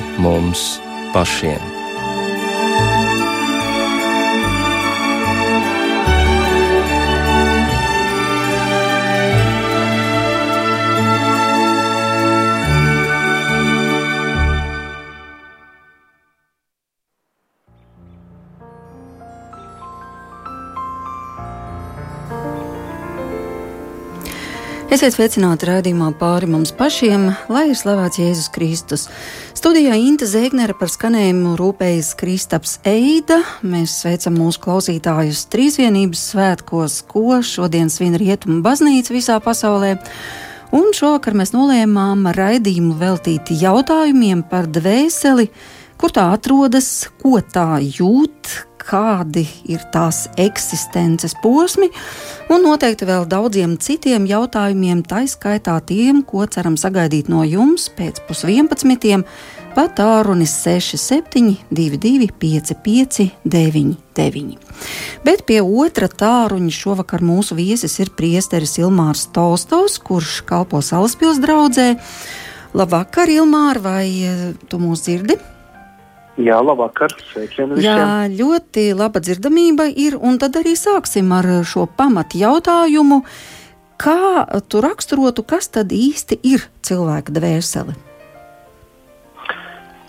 pār mums pašiem. Esiet sveicināti raidījumā pāri mums pašiem, lai ir slavēts Jēzus Kristus. Studijā Inte Zēgnere par skanējumu rūpējas Kristaps Eida. Mēs sveicam mūsu klausītājus trīsvienības svētkos, ko šodien svin Rietumu baznīca visā pasaulē. Un šovakar mēs nolēmām raidījumu veltīt jautājumiem par dvēseli, kur tā atrodas, ko tā jūt, kādi ir tās eksistences posmi, un noteikti vēl daudziem citiem jautājumiem, tā skaitā tiem, ko ceram sagaidīt no jums pēc pusvienpadsmitiem, pa tālruni 67, 22, 55, 99. Bet pie otra tāruņa šovakar mūsu viesis ir priesteris Ilmārs Tolstovs, kurš kalpo Salaspils draudzē. Labvakar, Ilmār, vai eh, tu mūs dzirdi? Jā, labvakar. Sveicienu visiem. Jā, ļoti laba dzirdamība ir, un tad arī sāksim ar šo pamatu jautājumu. Kā tu raksturotu, kas tad īsti ir cilvēka dvēsele?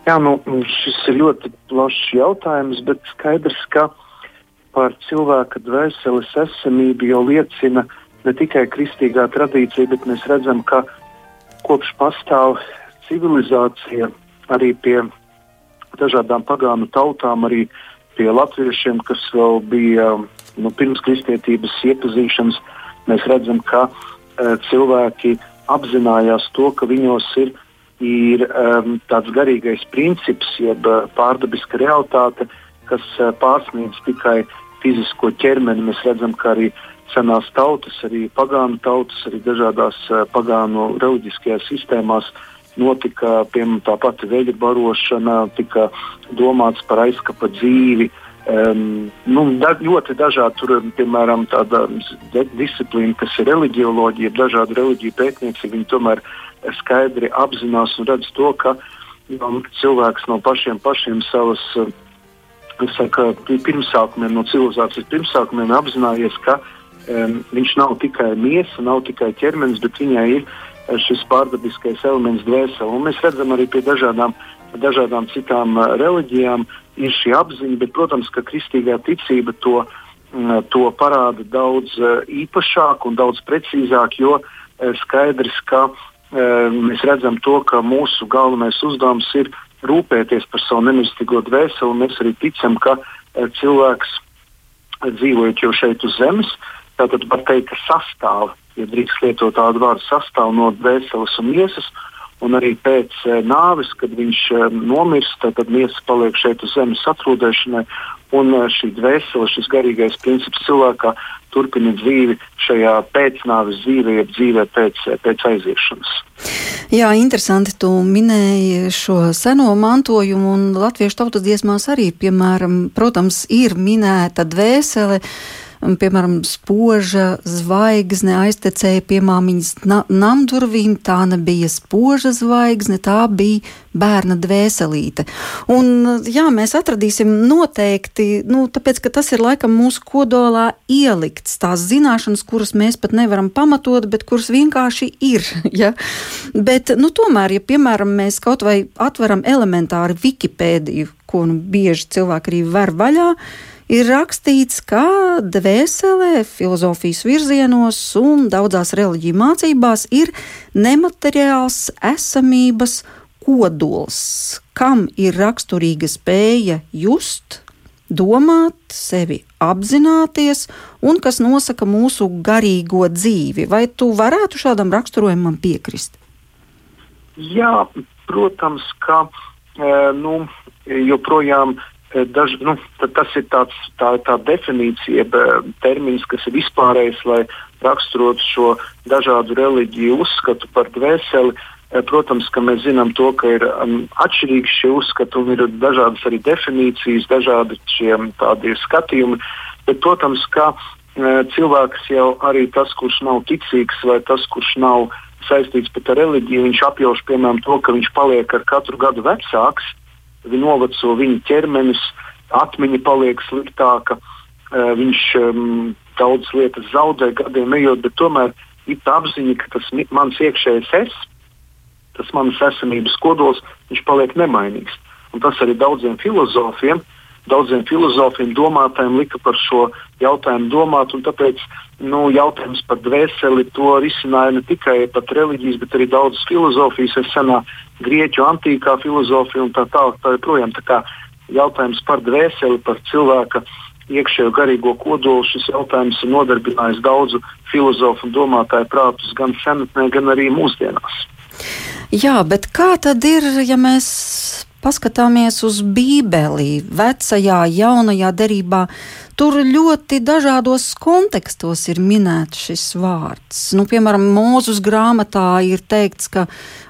Jā, nu, šis ir ļoti plašs jautājums, bet skaidrs, ka par cilvēka dvēseles esamību jau liecina ne tikai kristīgā tradīcija, bet mēs redzam, ka kopš pastāv civilizācija arī pie dažādām pagānu tautām, arī pie latviešiem, kas vēl bija nu, pirms kristietības iepazīšanas, mēs redzam, ka uh, cilvēki apzinājās to, ka viņos ir, ir um, tāds garīgais princips, jeb uh, pārdabiska realitāte, kas uh, pārsniedz tikai fizisko ķermeni. Mēs redzam, ka arī senās tautas, arī pagānu tautas, arī dažādās uh, pagānu reliģiskajās sistēmās uh, notika piemēram tā pati veļa barošana, tika domāts par aizkapa dzīvi. Um, nu, da, ļoti dažādi tur, piemēram, tāda disciplīna, kas ir reliģioloģija, dažādu reliģiju pētnieci, viņi tomēr skaidri apzinās un redz to, ka um, cilvēks no pašiem pašiem savas saka, pirmsākumiem, no civilizācijas pirmsākumiem apzinājies, ka um, viņš nav tikai miesa, nav tikai ķermenis, bet viņai ir šis pārdabiskais elements dvēseli. Un mēs redzam arī pie dažādām, dažādām citām reliģijām ir šī apziņa, bet, protams, ka kristīgā ticība to, to parāda daudz īpašāk un daudz precīzāk, jo skaidrs, ka mēs redzam to, ka mūsu galvenais uzdevums ir rūpēties par savu nemirstīgo dvēseli, un mēs arī ticam, ka cilvēks dzīvojot jau šeit uz zemes, tātad var teikt, ka sastāv ja drīkst lietot tādu vārdu, sastāv no dvēseles un miesas. Un arī pēc e, nāves, kad viņš e, nomirst, tad, miesa paliek šeit uz zemes atrūdēšanai. Un e, šī dvēsele, šis garīgais princips cilvēkā turpina dzīvi šajā pēcnāves dzīvē, jeb dzīvē pēc, pēc aiziešanas. Jā, interesanti. Tu minēji šo seno mantojumu, un latviešu tautas dziesmās arī, piemēram, protams, ir minēta dvēsele. Uh, piemēram, spoža zvaigzne aiztecēja pie māmiņas na namdurvīm. Tā nebija spoža zvaigzne, tā bija bērna dvēselīte. Un, jā, mēs atradīsim noteikti, nu, tāpēc, ka tas ir laikam mūsu kodolā ielikts tās zināšanas, kuras mēs pat nevaram pamatot, bet kuras vienkārši ir. Ja? Bet, nu, tomēr, ja, piemēram, mēs kaut vai atveram elementāri Wikipēdiju, ko nu, bieži cilvēki arī ver vaļā, ir rakstīts, ka dvēselē, filozofijas virzienos un daudzās reliģiju mācībās ir nemateriāls esamības kodols, kam ir raksturīga spēja just, domāt, sevi apzināties un kas nosaka mūsu garīgo dzīvi. Vai tu varētu šādam raksturojumam piekrist? Jā, protams, ka e, nu, joprojām Eh, daž, nu, tas ir tāds, tā, tā definīcija, eh, termins, kas ir vispārējais, lai raksturotu šo dažādu reliģiju uzskatu par dvēseli. Eh, protams, ka mēs zinām to, ka ir um, atšķirīgi šie uzskati un ir dažādas arī definīcijas, dažādi šie tādi skatījumi. Bet, protams, ka uh, cilvēks jau arī tas, kurš nav ticīgs vai tas, kurš nav saistīts pat ar reliģiju. Viņš apjauš piemēram to, ka viņš paliek ar katru gadu vecāks, viņa noveco viņa ķermenis, atmiņa paliek sliktāka, uh, viņš um, daudzas lietas zaudē gadiem ejot, bet tomēr ir tā apziņa, ka tas mans iekšējais es, tas manas esamības kodols, viņš paliek nemainīgs. Un tas arī daudziem filozofiem uh, daudziem filozofiem, domātājiem lika par šo jautājumu domāt. Tāpēc nu, jautājums par dvēseli to risināja ne tikai pat reliģijas, bet arī daudzas filozofijas, arī senā grieķu antīkā filozofija un tā tālāk. Tā joprojām tā kā jautājums par dvēseli, par cilvēka iekšējo garīgo kodolu. Šis jautājums ir nodarbinājis daudzu filozofu un domātāju prātus gan senatnē, gan arī mūsdienās. Jā, bet kā tad ir, ja mēs paskatāmies uz Bībeli, vecajā, jaunajā derībā, tur ļoti dažādos kontekstos ir minēts šis vārds. Nu, piemēram, Mūzus grāmatā ir teikts, ka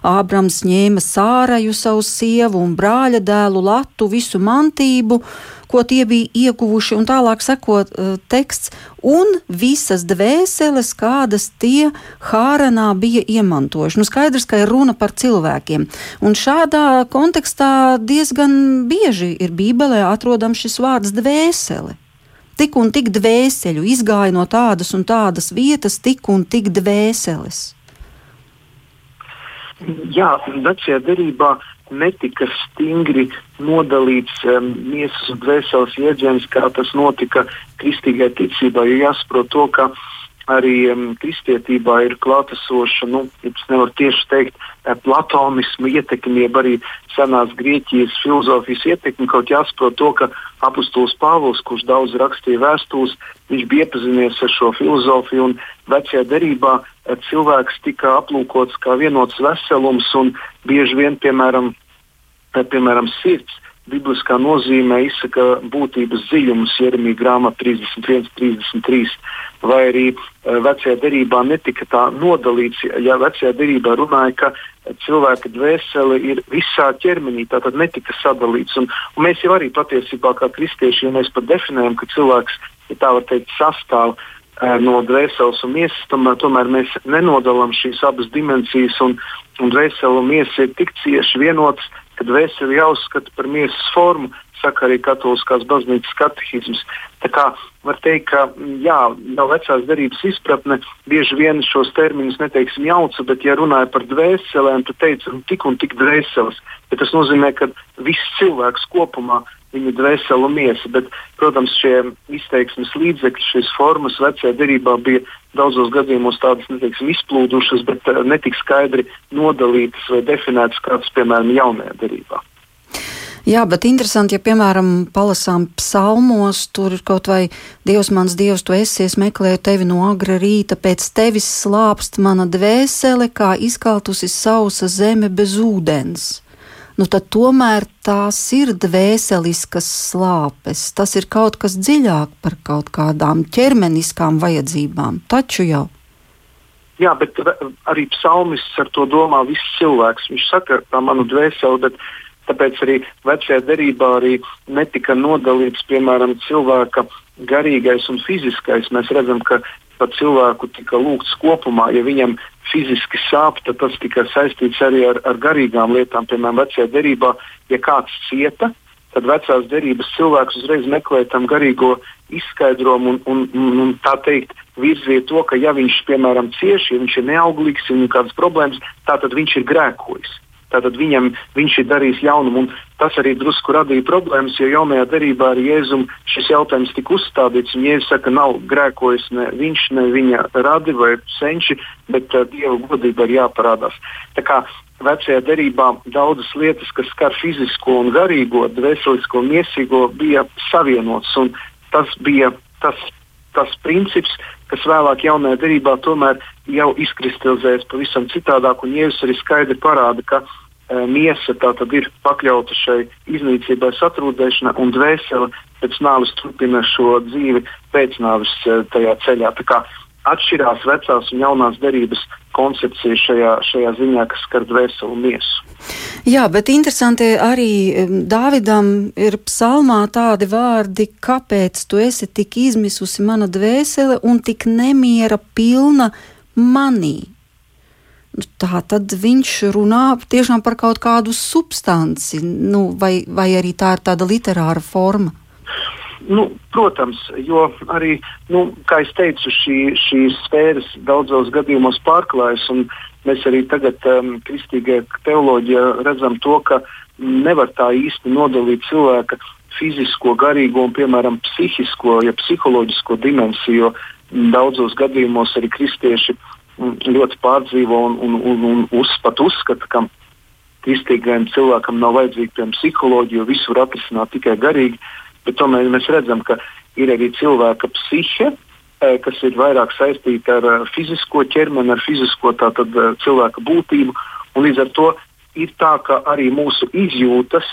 Ābrams ņēma sāraju savu sievu un brāļa dēlu Latu visu mantību ko tie bija ieguvuši, un tālāk sekot uh, teksts, un visas dvēseles, kādas tie Hāranā bija iemantojuši. Nu, skaidrs, ka ir runa par cilvēkiem. Un šādā kontekstā diezgan bieži ir Bībelē atrodams šis vārds dvēsele. Tik un tik dvēseļu izgāja no tādas un tādas vietas, tik un tik dvēseles. Jā, vecajā derībā netika stingri nodalīts um, miesas un dvēseles jēdziens, kā tas notika kristīgai ticībai. Jo jāsaprot to, ka arī um, kristietībā ir klātesoša, nu, es nevaru tieši teikt, eh, platonismu ietekme, jeb arī senās Grieķijas filozofijas ietekme. Kaut jāsaprot to, ka apustulis Pāvils, kurš daudz rakstīja vēstules, viņš bija iepazinies ar šo filozofiju un vecajā derībā eh, cilvēks tika aplūkots kā vienots veselums un bieži vien, piemēram, piemēram, sirds bibliskā nozīmē izsaka būtības dziļumus, Jeremija grāmatā 31, 33. Vai arī uh, vecajā derībā netika tā nodalīts, ja vecajā derībā runāja, ka cilvēka dvēsele ir visā ķermenī, tā tad netika sadalīts. Un, un mēs jau arī patiesībā kā kristieši, ja mēs pat definējam, ka cilvēks, ja tā var teikt, sastāv uh, no dvēseles un miesas, tomēr, tomēr mēs nenodalām šīs abas dimensijas, un, un dvēsele un miesa ir tik cieši vienotas, ka dvēseli jāuzskata par miesas formu, saka arī Katoliskās baznīcas katehisms. Tā kā var teikt, ka jā, no vecās derības izpratne bieži vien šos terminus neteiksim jauca, bet ja runāja par dvēselēm, tad teica nu, tik un tik dvēseles. Bet tas nozīmē, ka viss cilvēks kopumā viņa dvēsele un miesa. Bet, protams, šie izteiksmes līdzekļi, šīs formas vecajā derībā bija daudzos gadījumos tādas neteiksim, izplūdušas, bet uh, netik skaidri nodalītas vai definētas, kādas, piemēram, jaunajā derībā. Jā, bet interesanti, ja, piemēram, palasām psalmos, tur ir kaut vai Dievs, mans Dievs, tu esi, es meklēju tevi no agra rīta, pēc tevis slāpst mana dvēsele, kā izkaltusi sausa zeme bez ūdens nu tad tomēr tās ir dvēseliskas slāpes. Tas ir kaut kas dziļāk par kaut kādām ķermeniskām vajadzībām. Taču jau. Jā, bet arī psalmists ar to domā viss cilvēks. Viņš saka, tā manu dvēseli, bet tāpēc arī vecajā derībā arī netika nodalīts, piemēram, cilvēka garīgais un fiziskais. Mēs redzam, ka par cilvēku tika lūgts kopumā. Ja viņam fiziski sāp, tad tas tika saistīts arī ar, ar garīgām lietām. Piemēram, vecajā derībā, ja kāds cieta, tad vecās derības cilvēks uzreiz meklē tam garīgo izskaidrojumu un, un, un, un tā teikt, virziet to, ka ja viņš, piemēram, cieši, ja viņš ir neauglīgs, ja viņam ir kādas problēmas, tad viņš ir grēkojis. Tātad viņam, viņš ir darījis ļaunumu, un tas arī drusku radīja problēmas, jo jaunajā derībā ar Jēzum šis jautājums tika uzstādīts. Jēzus saka, nav grēkojis ne viņš, ne viņa radi vai senči, bet uh, Dieva godība ir jāparādās. Tā kā vecajā derībā daudzas lietas, kas skar fizisko un garīgo, dvēselisko un miesīgo, bija savienotas. Tas bija tas, tas princips, kas vēlāk jaunajā derībā tomēr jau izkristalizējas pavisam citādāk, un Jēzus arī skaidri parāda, ka e, miesa tātad ir pakļauta šai iznīcībai, satrūdēšanai, un dvēsele pēc nāves turpina šo dzīvi pēc nāves e, tajā ceļā. Tā kā atšķirās vecās un jaunās derības koncepcija šajā, šajā ziņā, kas skar dvēseli un miesu. Jā, bet interesanti arī Dāvidam ir psalmā tādi vārdi, kāpēc tu esi tik izmisusi mana dvēsele un tik nemiera pilna manī. Nu, tā tad viņš runā tiešām par kaut kādu substanci, nu, vai, vai arī tā ir tāda literāra forma. Nu, protams, jo arī, nu, kā jau teicu, šī, šīs sfēras daudzos gadījumos pārklājas. Mēs arī tagad, um, kristīgajā teoloģijā, redzam to, ka nevar tā īsti nodalīt cilvēka fizisko, garīgo un, piemēram, psihisko, ja psiholoģisko dimensiju. Daudzos gadījumos arī kristieši mm, ļoti pārdzīvo un, un, un, un uz, pat uzskata, ka kristīgajam cilvēkam nav vajadzīga piemēram psiholoģija, jo visu var atrisināt tikai garīgi. Bet tomēr mēs redzam, ka ir arī cilvēka psihe, kas ir vairāk saistīta ar e, fizisko ķermeni, ar fizisko tātad, e, cilvēka būtību. Līdz ar to ir tā, ka arī mūsu izjūtas,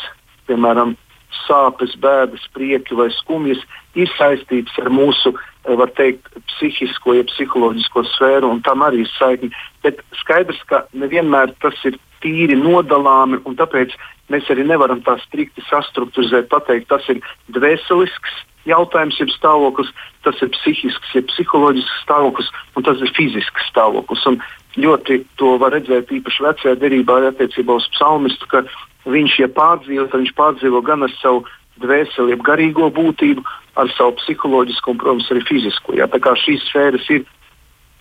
piemēram, sāpes, bēdas, prieki vai skumjas, ir saistītas ar mūsu, var teikt, psihisko, ja psiholoģisko sfēru, un tam arī ir saikni. Bet skaidrs, ka nevienmēr tas ir tīri nodalāmi, un tāpēc mēs arī nevaram tā strikti sastruktūrizēt, pateikt, tas ir dvēselisks jautājums, ir stāvoklis, tas ir psihisks, ir psiholoģisks stāvoklis, un tas ir fizisks stāvoklis. Un ļoti to var redzēt īpaši vecajā derībā attiecībā uz psalmistu, ka viņš, ja pārdzīvo, tad viņš pārdzīvo gan ar savu dvēseli, jeb garīgo būtību, ar savu psiholoģisko un, protams, arī fizisko. Jā. Tā kā šīs sfēras ir,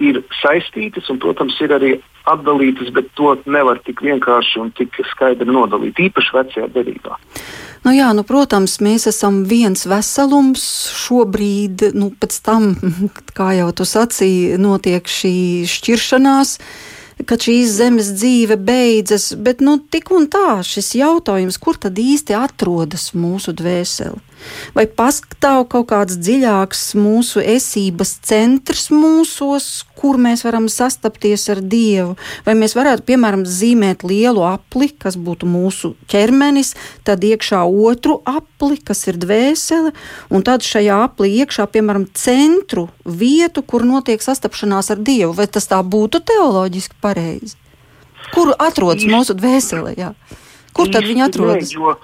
ir saistītas un, protams, ir arī atdalītas, bet to nevar tik vienkārši un tik skaidri nodalīt, īpaši vecajā derībā. Nu jā, nu, protams, mēs esam viens veselums. Šobrīd, nu, pēc tam, kā jau tu sacīji, notiek šī šķiršanās. Kad šīs zemes dzīve beidzas, bet nu, tik un tā šis jautājums, kur tad īsti atrodas mūsu dvēsele? Vai pastāv kaut kāds dziļāks mūsu esības centrs mūsos, kur mēs varam sastapties ar Dievu? Vai mēs varētu, piemēram, zīmēt lielu apli, kas būtu mūsu ķermenis, tad iekšā otru apli, kas ir dvēsele, un tad šajā aplī iekšā, piemēram, centru vietu, kur notiek sastapšanās ar Dievu? Vai tas tā būtu teoloģiski pareizi? Kur atrodas mūsu dvēsele? Jā? Kur tad viņi atrodas? Ne, jo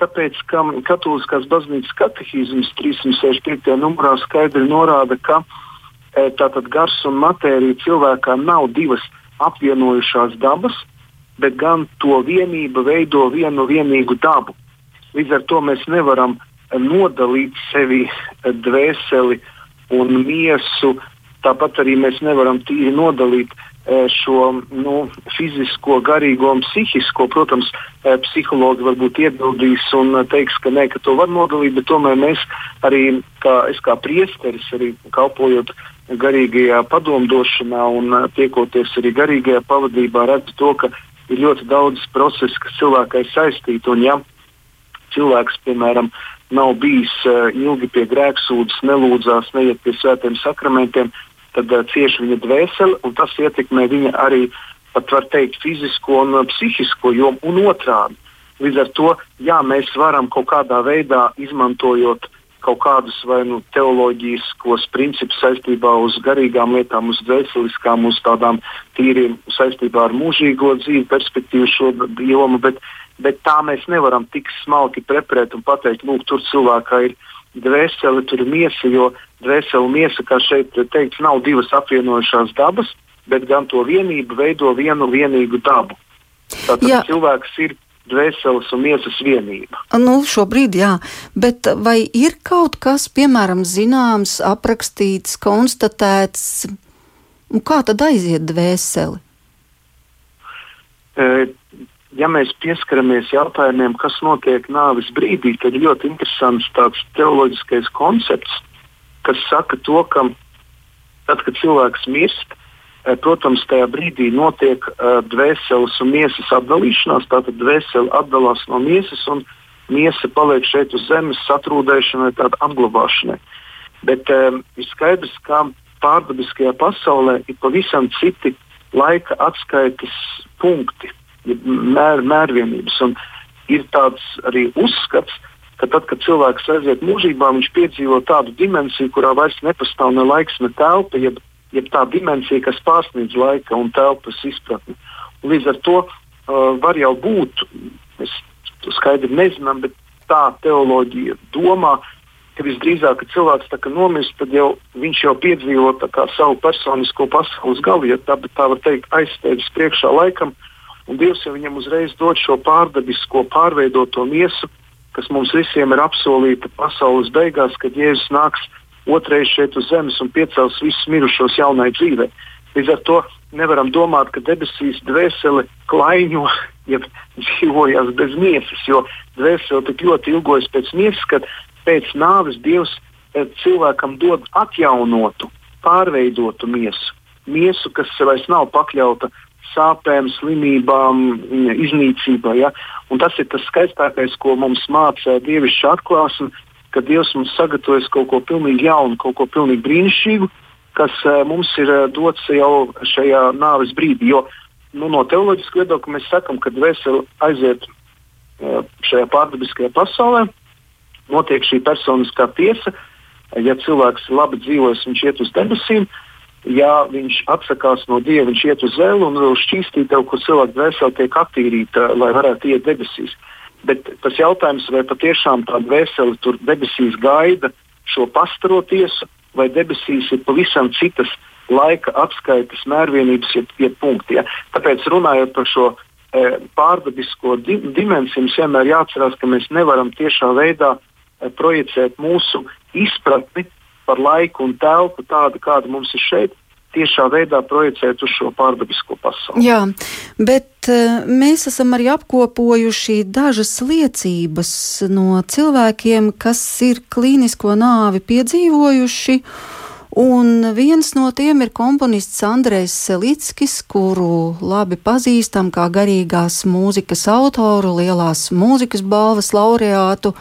tāpēc, ka Katoliskās baznīcas katehīzmas 365. numurā skaidri norāda, ka e, tātad gars un matērija cilvēkā nav divas apvienojušās dabas, bet gan to vienība veido vienu vienīgu dabu. Līdz ar to mēs nevaram nodalīt sevi e, dvēseli un miesu. Tāpat arī mēs nevaram tīri nodalīt uh, šo nu, fizisko, garīgo un psihisko. Protams, e, psihologi varbūt iebildīs un teiks, ka nē, ka to var nodalīt, bet tomēr mēs arī, kā es kā priesteris, arī kalpojot garīgajā padomdošanā un tiekoties arī garīgajā pavadībā, redzu to, ka ir ļoti daudz procesu, kas cilvēkai saistīti. Un, ja cilvēks, piemēram, nav bijis ilgi pie grēksūdzes, nelūdzās, neiet pie svētiem sakramentiem, tad uh, cieši viņa dvēsele, un tas ietekmē viņa arī, pat var teikt, fizisko un uh, psihisko jomu, un otrādi. Līdz ar to, jā, mēs varam kaut kādā veidā izmantojot kaut kādus vai nu teoloģiskos principus saistībā uz garīgām lietām, uz dvēseliskām, uz tādām tīriem saistībā ar mūžīgo dzīvi, perspektīvu šo jomu, bet, bet tā mēs nevaram tik smalki preprēt un pateikt, lūk, tur cilvēkā ir dvēsele, tur ir miesa, jo dvēsele un miesa, kā šeit teikts, nav divas apvienojušās dabas, bet gan to vienību veido vienu vienīgu dabu. Tātad jā. cilvēks ir dvēseles un miesas vienība. Nu, šobrīd jā, bet vai ir kaut kas, piemēram, zināms, aprakstīts, konstatēts, kā tad aiziet dvēseli? E, ja mēs pieskaramies jautājumiem, kas notiek nāves brīdī, tad ļoti interesants tāds teoloģiskais koncepts, kas saka to, ka tad, kad cilvēks mirst, eh, protams, tajā brīdī notiek uh, dvēseles un miesas atdalīšanās. Tātad dvēsele atdalās no miesas, un miesa paliek šeit uz zemes satrūdēšanai, tāda apglabāšanai. Bet um, ir skaidrs, ka pārdabiskajā pasaulē ir pavisam citi laika atskaites punkti, mēr, mērvienības. Un ir tāds arī uzskats, ka tad, kad cilvēks aiziet mūžībā, viņš piedzīvo tādu dimensiju, kurā vairs nepastāv ne laiks, ne telpa, jeb, jeb tā dimensija, kas pārsniedz laika un telpas izpratni. Un līdz ar to uh, var jau būt, mēs to skaidri nezinām, bet tā teoloģija domā, ka visdrīzāk, kad cilvēks nomirst, tad jau viņš jau piedzīvo savu personisko pasaules galu, ja tā, tā var teikt, aizstēdzis priekšā laikam, un Dievs jau viņam uzreiz dod šo pārdabisko, pārveidoto miesu, kas mums visiem ir apsolīta pasaules beigās, kad Jēzus nāks otrais šeit uz zemes un piecels visus mirušos jaunai dzīvei. Līdz ar to nevaram domāt, ka debesīs dvēsele klaiņo, ja dzīvojas bez miesas, jo dvēsele tik ļoti ilgojas pēc miesas, ka pēc nāves Dievs eh, cilvēkam dod atjaunotu, pārveidotu miesu. Miesu, kas vairs nav pakļauta sāpēm, slimībām, iznīcībai. Ja? Un tas ir tas skaistākais, ko mums māca dievišķa atklāsme, ka Dievs mums sagatavojas kaut ko pilnīgi jaunu, kaut ko pilnīgi brīnišķīgu, kas uh, mums ir uh, dots jau šajā nāves brīdī. Jo nu, no teoloģiskā viedokļa mēs sakām, ka dvēsele aiziet uh, šajā pārdabiskajā pasaulē, notiek šī personiskā tiesa. Ja cilvēks labi dzīvojas, viņš iet uz debesīm, ja viņš atsakās no dieva, viņš iet uz zeli un uz šķīstītavu, kur cilvēka dvēsele tiek attīrīta, lai varētu iet debesīs. Bet tas jautājums, vai patiešām tā dvēsele tur debesīs gaida šo pastaro tiesu, vai debesīs ir pavisam citas laika apskaites mērvienības, jeb, jeb punkti. Ja? Tāpēc runājot par šo e, pārdabisko di dimensiju, mums vienmēr jāatcerās, ka mēs nevaram tiešā veidā e, projicēt mūsu izpratni par laiku un telpu tādu, kāda mums ir šeit, tiešā veidā projicēt uz šo pārdabisko pasauli. Jā, bet uh, mēs esam arī apkopojuši dažas liecības no cilvēkiem, kas ir klīnisko nāvi piedzīvojuši. Un viens no tiem ir komponists Andrejs Selickis, kuru labi pazīstam kā garīgās mūzikas autoru, lielās mūzikas balvas laureātu.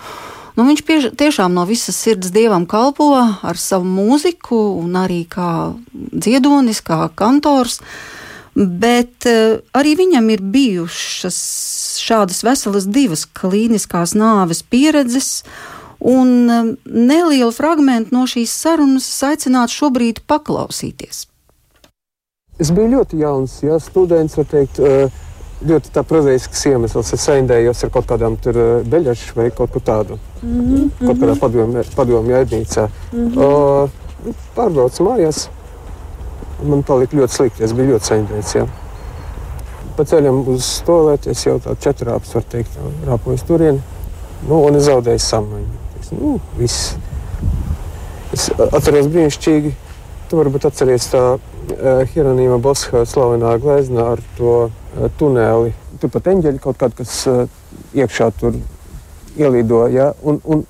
Nu, viņš piež, tiešām no visas sirds dievam kalpo ar savu mūziku, un arī kā dziedonis, kā kantors. Bet uh, arī viņam ir bijušas šādas veselas divas klīniskās nāves pieredzes, un uh, nelielu fragment no šīs sarunas aicinātu šobrīd paklausīties. Es biju ļoti jauns, ja students, var teikt, uh, ļoti prozaisks iemesls. Es saindējos ar kaut kādām tur beļģašu vai kaut ko tādu. Mm -hmm. Kaut kādā padomju, padomju ēdnīcā. Mm -hmm. uh, pārbraucu mājās. Man palika ļoti slikti. Es biju ļoti saindēts. Ja. Pa ceļam uz stolēti es jau tādu četru rāpus, var teikt, rāpoju turieni. Nu, un es zaudēju samaņu. Es, nu, viss. Es atceros brīnišķīgi. Tu varbūt atceries tā uh, Hieronīma Bosha slavenā glezna ar to tuneli. Tur pat eņģeļi kaut kādi, kas uh, iekšā tur ielidoja. Ja, un, un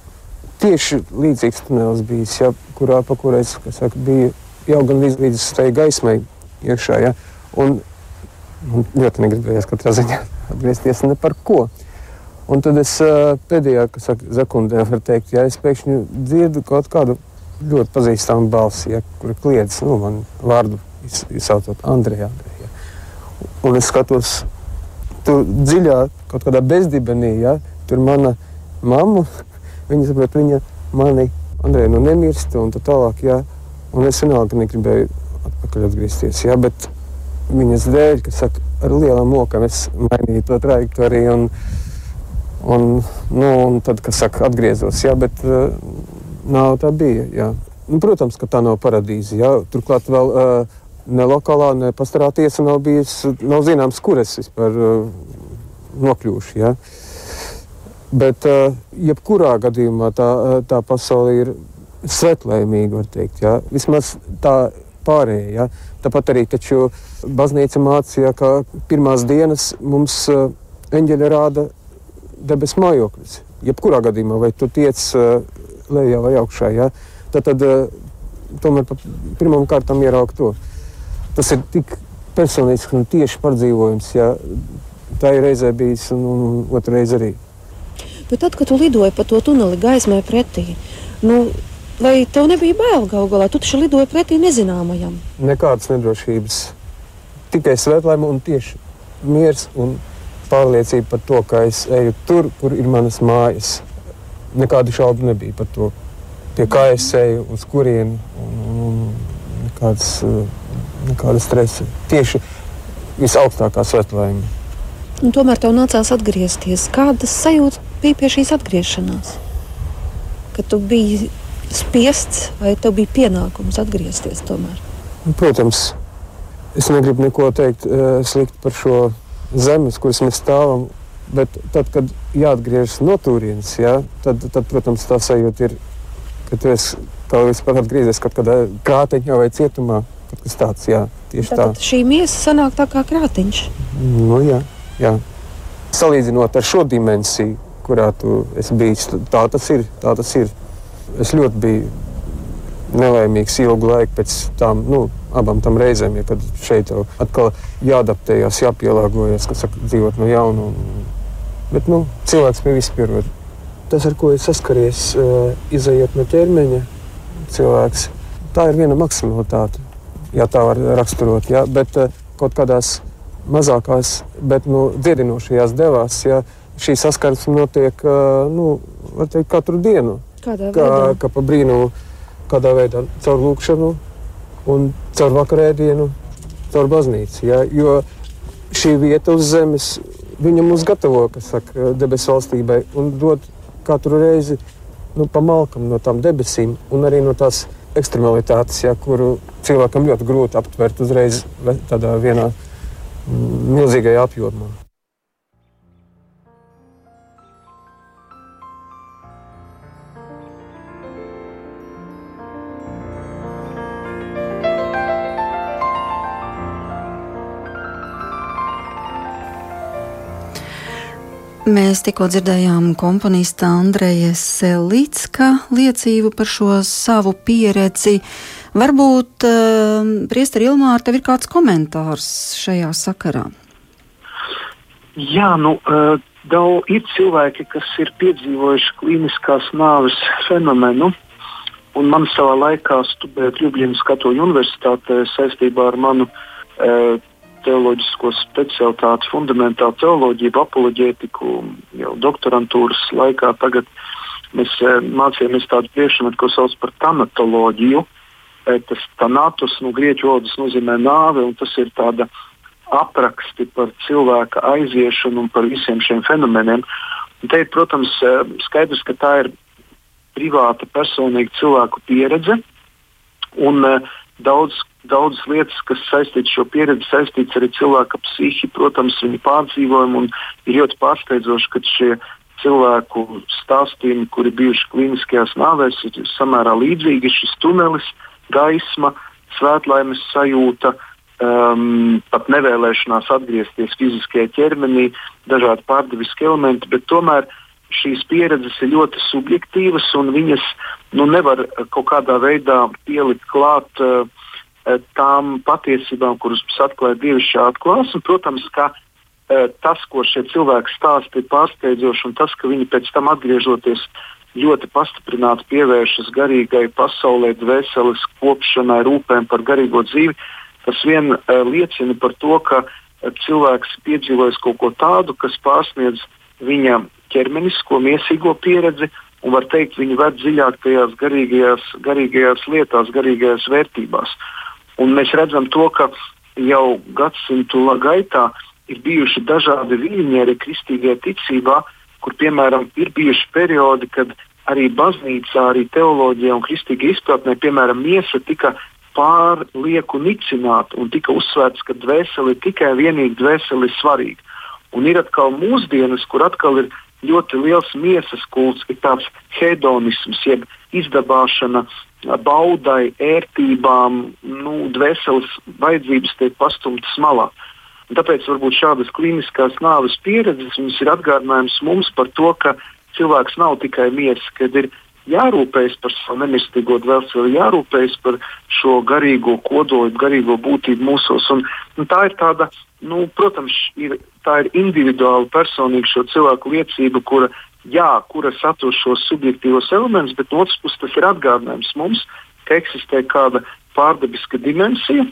tieši līdzīgs tunelis bijis, ja, kurā pa kurais saka, bija jau gan līdz, līdz tai gaismai iekšā. Ja, un, man ļoti negribējās katrā ziņā atgriezties ne par ko. Un tad es pēdējā saka, sekundē varu teikt, ja es pēkšņi dzirdu kaut kādu ļoti pazīstamu balsi, ja, kur kliedz nu, man vārdu izsaucot Andrejā. Ja. Un es skatos tur dziļā, kaut kādā bezdibenī, ja, tur mana mammu. Viņa saprot, viņa mani Andrei nu nemirst un tā tālāk. Jā. Un es vienalga negribēju atpakaļ atgriezties. Jā, bet viņas dēļ, kas saka, ar lielām mokām es mainīju to trajektoriju. Un, un, nu, un tad, kas saka, atgriezos. Jā, bet uh, nav tā bija. Jā. Nu, protams, ka tā nav paradīze. Jā. Turklāt vēl uh, ne lokālā, ne pastarā tiesa nav bijis, nav zināms, kur es vispār uh, nokļūšu. Uh, Bet, uh, jebkurā gadījumā tā, uh, tā pasaule ir svetlēmīga, var teikt. Ja? Vismaz tā pārējie. Ja? Tāpat arī baznīca mācīja, ka pirmās dienas mums uh, eņģeļa rāda debesu mājokļus. Jebkurā gadījumā, vai tu tiec uh, lejā vai augšā, ja? tad, tad uh, tomēr pirmām kārtām ieraugt to. Tas ir tik personisks un tieši pārdzīvojums. Ja? Tā ir reizē bijis un, un otrā reize arī. Bet tad, kad tu lidoji pa to tuneli gaismai pretī, nu, vai tev nebija bail galu galā? Tu taču lidoji pretī nezināmajam. Nekādas nedrošības. Tikai svētlaime un tieši miers un pārliecība par to, ka es eju tur, kur ir manas mājas. Nekādu šaubu nebija par to, pie kā es eju, uz kurieni. Un, un, un nekādas, nekāda stresa. Tieši visaugstākā svētlaime. Un tomēr tev nācās atgriezties. Kādas sajūtas bija pie šīs atgriešanās? Kad tu biji spiests, vai tev bija pienākums atgriezties tomēr? Nu, protams, es negribu neko teikt uh, slikti par šo zemi, kuras mēs stāvam. Bet tad, kad jāatgriežas no turienes, ja, tad, tad, protams, tā sajūta ir, ka tu esi kā vispār atgriezies kaut kādā krāteņā vai cietumā. Kaut kas tāds, jā, tieši Tātad tā. šī miesa sanāk tā kā krātiņš. Nu, jā, jā. Salīdzinot ar šo dimensiju, kurā tu esi bijis, tā tas ir. Tā tas ir. Es ļoti biju nelaimīgs ilgu laiku pēc tam, nu, abām tam reizēm, ja, kad šeit jau atkal jāadaptējas, jāpielāgojas, kas saka, dzīvot no jauna. Un, bet nu, cilvēks pie vispār pierod. Tas, ar ko es saskaries, uh, izējot no ķermeņa, cilvēks, tā ir viena maksimalitāte, ja tā var raksturot. Ja, bet uh, kaut kādās mazākās, bet nu, dziedinošajās devās, ja šī saskarsme notiek uh, nu, teikt, katru dienu. Kādā Kā, veidā? kā pa brīnumu, kādā veidā caur lūkšanu un caur vakarēdienu, caur baznīcu. Ja? Jo šī vieta uz zemes, viņa mūs gatavo, kas saka, debesu valstībai un dod katru reizi nu, pa malkam no tām debesīm un arī no tās ekstremalitātes, ja, kuru cilvēkam ļoti grūti aptvert uzreiz tādā vienā mm, milzīgajā apjomā. Mēs tikko dzirdējām komponista Andreja Selicka liecību par šo savu pieredzi. Varbūt, uh, Priester Ilmār, tev ir kāds komentārs šajā sakarā? Jā, nu, uh, daudz ir cilvēki, kas ir piedzīvojuši klīniskās nāves fenomenu. Un man savā laikā studējot Ljubljanas Katoļu universitātē saistībā ar manu uh, teoloģisko specialitāti, fundamentālu teoloģiju, apoloģētiku jau doktorantūras laikā. Tagad mēs uh, mācījāmies tādu priekšmetu, ko sauc par tanatoloģiju. Uh, tas tanatus no grieķu valodas nozīmē nāve, un tas ir tāda apraksti par cilvēka aiziešanu un par visiem šiem fenomeniem. Un te ir, protams, eh, skaidrs, ka tā ir privāta, personīga cilvēku pieredze. Un uh, daudz, daudz lietas, kas saistītas ar šo pieredzi, saistītas arī cilvēka psihi, protams, viņa pārdzīvojumu. Ir ļoti pārsteidzoši, ka šie cilvēku stāstījumi, kuri bijuši klīniskajās nāvēs, ir samērā līdzīgi. Šis tunelis, gaisma, svētlaimes sajūta, um, pat nevēlēšanās atgriezties fiziskajā ķermenī, dažādi pārdeviski elementi, bet tomēr šīs pieredzes ir ļoti subjektīvas un viņas nu, nevar kaut kādā veidā pielikt klāt uh, tām patiesībām, kuras mums atklāja dievišķā atklāsme. Protams, ka uh, tas, ko šie cilvēki stāsta, ir pārsteidzoši, un tas, ka viņi pēc tam atgriežoties ļoti pastiprināti pievēršas garīgai pasaulē, dvēseles kopšanai, rūpēm par garīgo dzīvi, tas vien uh, liecina par to, ka uh, cilvēks piedzīvojis kaut ko tādu, kas pārsniedz viņa ķermenisko, miesīgo pieredzi, un var teikt, viņi ved dziļāk tajās garīgajās, garīgajās lietās, garīgajās vērtībās. Un mēs redzam to, ka jau gadsimtu gaitā ir bijuši dažādi arī kristīgajā ticībā, kur piemēram ir bijuši periodi, kad arī baznīcā, arī teoloģijā un kristīgā izpratnē, piemēram, miesa tika pārlieku nicināta un tika uzsvērts, ka dvēsele ir tikai vienīgi dvēsele ir svarīga. Un ir atkal mūsdienas, kur atkal ir ļoti liels miesas kults, ir tāds hedonisms, jeb izdabāšana baudai, ērtībām, nu, dvēseles vajadzības tiek pastumtas malā. Un tāpēc varbūt šādas klīniskās nāves pieredzes ir atgādinājums mums par to, ka cilvēks nav tikai miesa, kad ir jārūpējas par savu nemirstīgo dvēseli, jārūpējas par šo garīgo kodolu, garīgo būtību mūsos. Un, un tā ir tāda, nu, protams, ir, tā ir individuāla, personīga šo cilvēku liecība, kura, jā, kura satur šos subjektīvos elementus, bet no otras puses tas ir atgādinājums mums, ka eksistē kāda pārdabiska dimensija,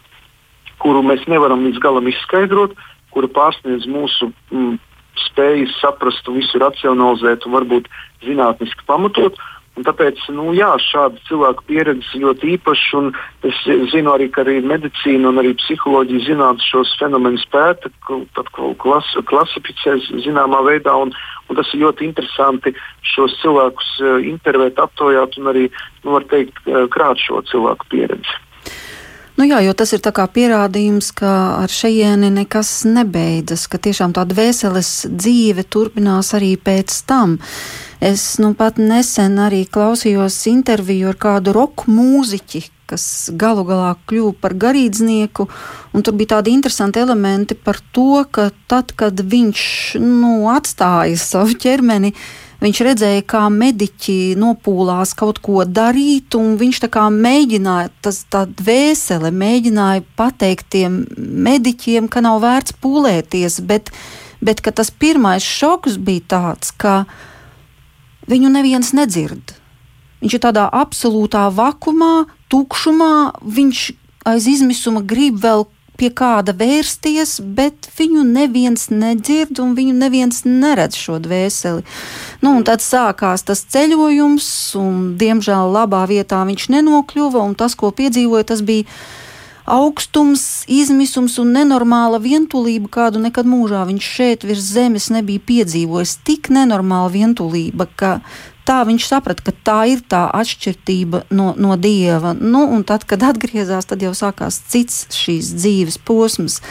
kuru mēs nevaram līdz galam izskaidrot, kura pārsniedz mūsu mm, spējas saprast un visu racionalizēt un varbūt zinātniski pamatot. Un tāpēc nu, jā, šāda cilvēku pieredze ļoti īpaša. Es zinu arī, ka arī medicīna un arī psiholoģija zinātnē šos fenomenus pēta, klas, klasificē zināmā veidā. Un, un tas ir ļoti interesanti šos cilvēkus uh, intervēt, aptaujāt un arī, nu, teikt, uh, krāt šo cilvēku pieredzi. Nu jā, jo tas ir pierādījums, ka ar šejieni nekas nebeidzas, ka tiešām tā dvēseles dzīve turpinās arī pēc tam. Es nu pat nesen arī klausījos interviju ar kādu roka mūziķi, kas galu galā kļuva par garīdznieku, tur bija tādi interesanti elementi par to, ka tad, kad viņš nu, atstāja savu ķermeni, Viņš redzēja, kā mediķi nopūlās kaut ko darīt, un viņš tā kā mēģināja, tas tā dvēsele mēģināja pateikt tiem mediķiem, ka nav vērts pūlēties, bet, bet tas pirmais šoks bija tāds, ka viņu neviens nedzird. Viņš ir tādā absolūtā vakumā, tukšumā, viņš aiz izmisuma grib vēl pie kāda vērsties, bet viņu neviens nedzird un viņu neviens neredz šo dvēseli. Nu, tad sākās tas ceļojums, un diemžēl labā vietā viņš nenokļuva, un tas, ko piedzīvoja, tas bija augstums, izmisums un nenormāla vientulība, kādu nekad mūžā viņš šeit virs zemes nebija piedzīvojis. Tik nenormāla vientulība, ka tā viņš saprata, ka tā ir tā atšķirība no, no dieva. Nu, un tad, kad atgriezās, tad jau sākās cits šīs dzīves posms.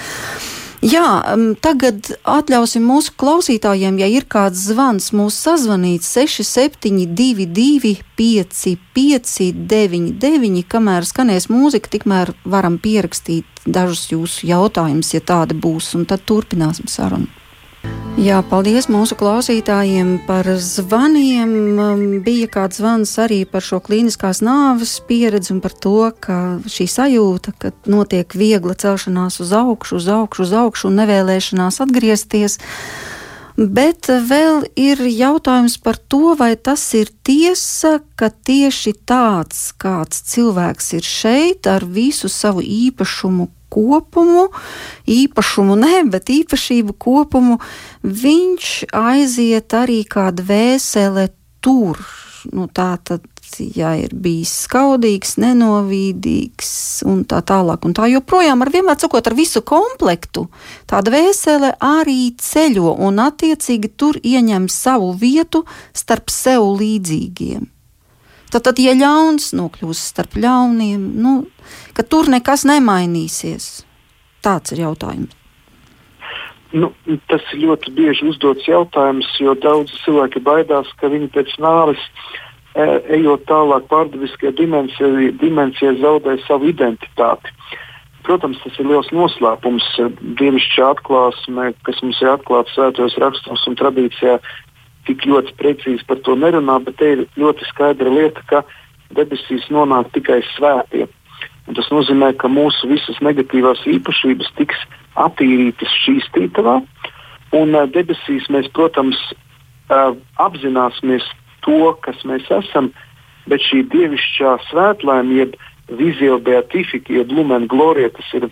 Jā, tagad atļausim mūsu klausītājiem, ja ir kāds zvans, mūs sazvanīt 6722, 559, kamēr skanēs mūzika, tikmēr varam pierakstīt dažus jūsu jautājumus, ja tādi būs, un tad turpināsim sarunu. Jā, paldies mūsu klausītājiem par zvaniem. Um, bija kāds zvans arī par šo klīniskās nāves pieredzi un par to, ka šī sajūta, ka notiek viegla celšanās uz augšu, uz augšu, uz augšu un nevēlēšanās atgriezties. Bet vēl ir jautājums par to, vai tas ir tiesa, ka tieši tāds kāds cilvēks ir šeit ar visu savu īpašumu, kopumu, īpašumu ne, bet īpašību kopumu, viņš aiziet arī kā dvēsele tur. Nu, tā tad, ja ir bijis skaudīgs, nenovīdīgs un tā tālāk, un tā joprojām ar vienmēr sakot, ar visu komplektu, tā dvēsele arī ceļo un attiecīgi tur ieņem savu vietu starp sev līdzīgiem. Tad, tad ja ļauns nokļūs starp ļauniem, nu, ka tur nekas nemainīsies. Tāds ir jautājums. Nu, tas ir ļoti bieži uzdots jautājums, jo daudz cilvēki baidās, ka viņi pēc nāves, e, ejot tālāk pārdabiskajā dimensijā, dimensijā zaudē savu identitāti. Protams, tas ir liels noslēpums, dievišķa atklāsme, kas mums ir atklāta svētajos rakstos un tradīcijā, tik ļoti precīzi par to nerunā, bet te ir ļoti skaidra lieta, ka debesīs nonāk tikai svētie. Tas nozīmē, ka mūsu visas negatīvās īpašības tiks attīrītas šīs tītavā, un uh, debesīs mēs, protams, uh, apzināsimies to, kas mēs esam, bet šī dievišķā svētlaime, jeb vizija beatifika, jeb lumena glorija, tas ir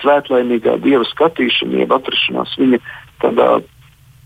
svētlaimīgā dieva skatīšana, jeb atrašanās viņa tādā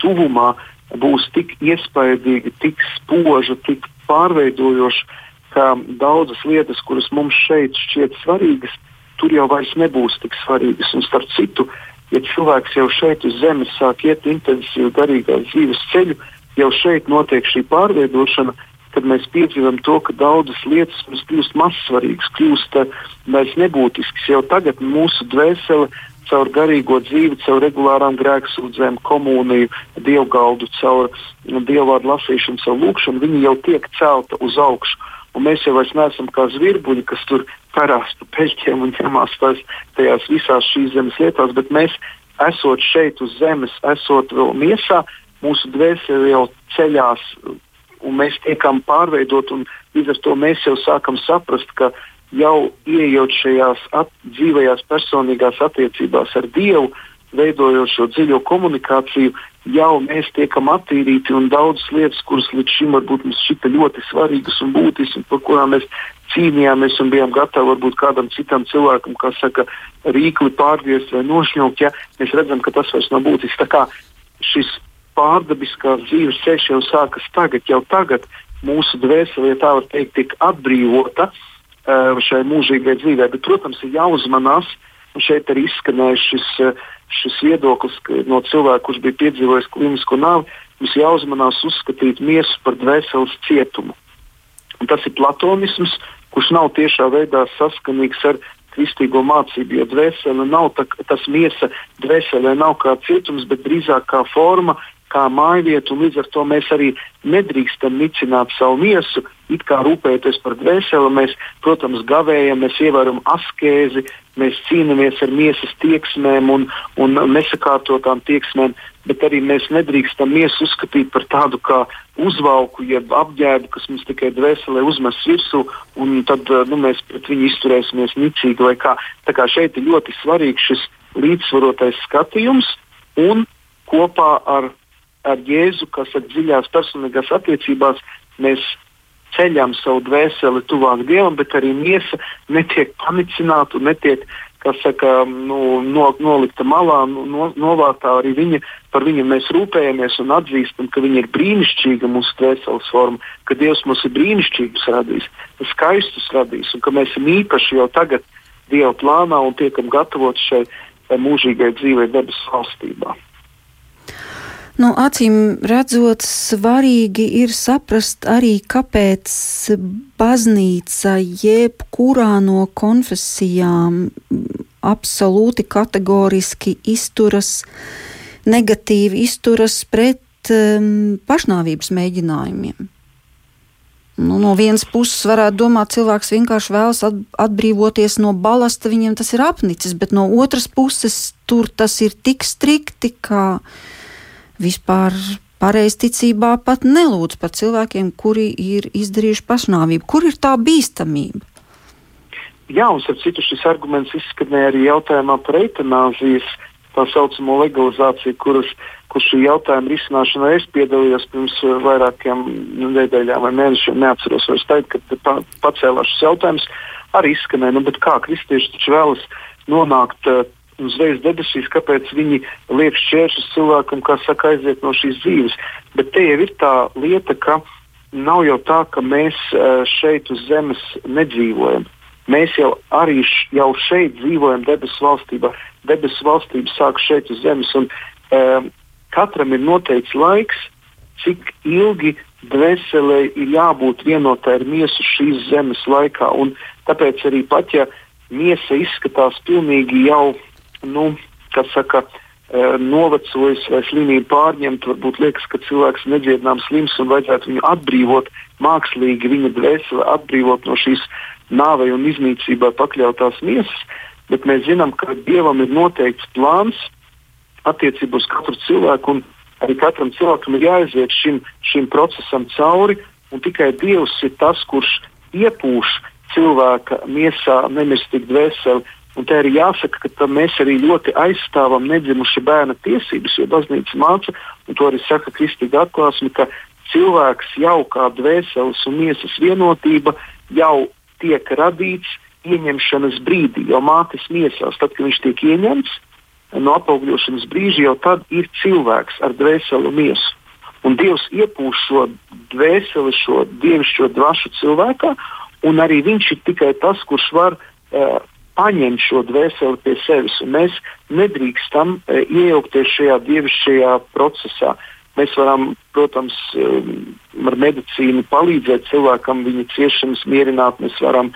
tuvumā, būs tik iespaidīga, tik spoža, tik pārveidojoša, ka daudzas lietas, kuras mums šeit šķiet svarīgas, tur jau vairs nebūs tik svarīgas. Un starp citu, ja cilvēks jau šeit uz zemes sāk iet intensīvu garīgā dzīves ceļu, jau šeit notiek šī pārveidošana, tad mēs piedzīvam to, ka daudzas lietas mums kļūst mazsvarīgas, kļūst eh, vairs nebūtiskas. Jau tagad mūsu dvēsele caur garīgo dzīvi, caur regulārām grēksūdzēm, komuniju, dievgaldu, caur dievvvārdu lasīšanu, caur lūkšanu, viņi jau tiek celta uz augšu. Un mēs jau neesam kā zvirbuļi, kas tur karās pa peļķiem un ņemās tās, tajās visās šīs zemes lietās, bet mēs, esot šeit uz zemes, esot vēl miesā, mūsu dvēsele jau ceļās un mēs tiekam pārveidot, un līdz ar to mēs jau sākam saprast, ka jau ieejot šajās at, dzīvajās personīgās attiecībās ar Dievu, veidojot šo dziļo komunikāciju, jau mēs tiekam attīrīti un daudzas lietas, kuras līdz šim varbūt mums šķita ļoti svarīgas un būtiskas, par kurām mēs cīnījāmies un bijām gatavi varbūt kādam citam cilvēkam, kas saka, rīkli pārgriezt vai nošņaukt, ja mēs redzam, ka tas vairs nav būtisks. Tā kā šis pārdabiskās dzīves ceļš jau sākas tagad, jau tagad mūsu dvēsele, ja tā var teikt, tiek atbrīvota uh, šai mūžīgai dzīvē. Bet, protams, ir jāuzmanās, un šeit arī izskanēja šis, šis viedoklis no cilvēka, kurš bija piedzīvojis klinisko nāvi. Mums jāuzmanās uzskatīt miesu par dvēseles cietumu. Un tas ir platonisms, kurš nav tiešā veidā saskanīgs ar kristīgo mācību, jo dvēsele nav tā, tas miesa, dvēselē nav kā cietums, bet drīzāk kā forma, kā mājvietu, un līdz ar to mēs arī nedrīkstam nicināt savu miesu, it kā rūpēties par dvēseli. Mēs, protams, gavējam, mēs ievērojam askēzi, mēs cīnāmies ar miesas tieksmēm un, un nesakārtotām tieksmēm, bet arī mēs nedrīkstam miesu uzskatīt par tādu kā uzvalku, jeb apģērbu, kas mums tikai dvēselē uzmes virsū, un tad nu, mēs pret viņu izturēsimies nicīgi vai kā. Tā kā šeit ir ļoti svarīgs šis līdzsvarotais skatījums un kopā ar ar Jēzu, kas ir dziļās personīgās attiecībās, mēs ceļam savu dvēseli tuvāk Dievam, bet arī miesa netiek panicināta un netiek saka, nu, no, nolikta malā, no, novārtā. Arī viņa, par viņu mēs rūpējamies un atzīstam, ka viņa ir brīnišķīga mūsu dvēseles forma, ka Dievs mums ir brīnišķīgus radījis, skaistus radījis un ka mēs esam īpaši jau tagad Dieva plānā un tiekam gatavoti šai mūžīgai dzīvei debesu valstībā. Nu, acīm redzot, svarīgi ir saprast arī, kāpēc baznīca jebkurā no konfesijām absolūti kategoriski izturas, negatīvi izturas pret um, pašnāvības mēģinājumiem. Nu, no vienas puses, varētu domāt, cilvēks vienkārši vēlas atbrīvoties no balasta, viņam tas ir apnicis, bet no otras puses, tur tas ir tik strikti, ka vispār pareizticībā pat nelūdz par cilvēkiem, kuri ir izdarījuši pašnāvību. Kur ir tā bīstamība? Jā, un ar citu šis arguments izskanēja arī jautājumā par eitanāzijas tā saucamo legalizāciju, kuras, kur šī jautājuma risināšanā es piedalījos pirms uh, vairākiem nedēļām vai mēnešiem. Neatceros vairs teikt, ka pacēlās šis jautājums arī izskanēja. Nu, kā kristieši taču vēlas nonākt uh, uzreiz debesīs, kāpēc viņi liek šķēršus cilvēkam, kā saka, aiziet no šīs dzīves. Bet te jau ir tā lieta, ka nav jau tā, ka mēs eh, šeit uz zemes nedzīvojam. Mēs jau arī š, jau šeit dzīvojam debesu valstībā. Debesu valstība sāk šeit uz zemes. Un, um, katram ir noteikts laiks, cik ilgi dvēselē ir jābūt vienotai ar miesu šīs zemes laikā. Un tāpēc arī pat ja miesa izskatās pilnīgi jau nu, kas saka, e, novecojis vai slimību pārņemt. Varbūt liekas, ka cilvēks ir nedziedināms slims un vajadzētu viņu atbrīvot, mākslīgi viņa dvēseli atbrīvot no šīs nāvei un iznīcībai pakļautās miesas. Bet mēs zinām, ka Dievam ir noteikts plāns attiecībā uz katru cilvēku, un arī katram cilvēkam ir jāiziet šim, šim procesam cauri. Tikai Dievs ir tas, kurš iepūš cilvēka miesā nemirstīgu dvēseli Un te arī jāsaka, ka mēs arī ļoti aizstāvam nedzimuša bērna tiesības, jo baznīca māca, un to arī saka kristīga atklāsme, ka cilvēks jau kā dvēseles un miesas vienotība jau tiek radīts ieņemšanas brīdī, jau mātes miesās. Tad, kad viņš tiek ieņemts no apaugļošanas brīža, jau tad ir cilvēks ar dvēseli un miesu. Un Dievs iepūš šo dvēseli, šo dievišķo dvašu cilvēkā, un arī viņš ir tikai tas, kurš var uh, paņem šo dvēseli pie sevis. Mēs nedrīkstam e, iejaukties šajā dievišķajā procesā. Mēs varam, protams, e, ar medicīnu palīdzēt cilvēkam viņa ciešanas mierināt, mēs varam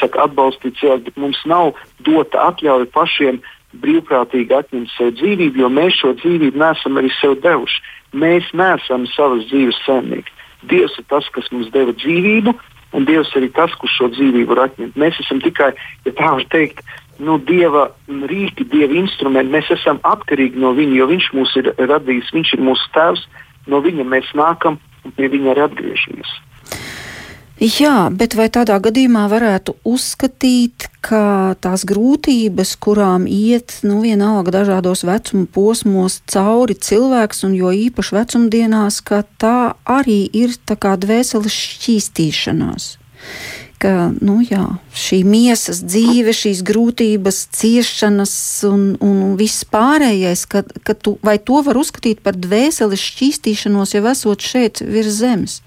saka, atbalstīt cilvēku, bet mums nav dota atļauja pašiem brīvprātīgi atņemt sev dzīvību, jo mēs šo dzīvību nesam arī sev devuši. Mēs neesam savas dzīves saimnieki. Dievs ir tas, kas mums deva dzīvību, un Dievs arī tas, kurš šo dzīvību var atņemt. Mēs esam tikai, ja tā var teikt, nu, Dieva rīki, Dieva instrumenti. Mēs esam atkarīgi no Viņa, jo Viņš mūs ir radījis, Viņš ir mūsu tēvs, no Viņa mēs nākam un pie Viņa arī atgriežamies. Jā, bet vai tādā gadījumā varētu uzskatīt, ka tās grūtības, kurām iet, nu, vienalga dažādos vecuma posmos cauri cilvēks, un jo īpaši vecumdienās, ka tā arī ir tā kā dvēseles šķīstīšanās? Ka, nu, jā, šī miesas dzīve, šīs grūtības, ciešanas un, un viss pārējais, ka, ka tu, vai to var uzskatīt par dvēseles šķīstīšanos, jau esot šeit virs zemes?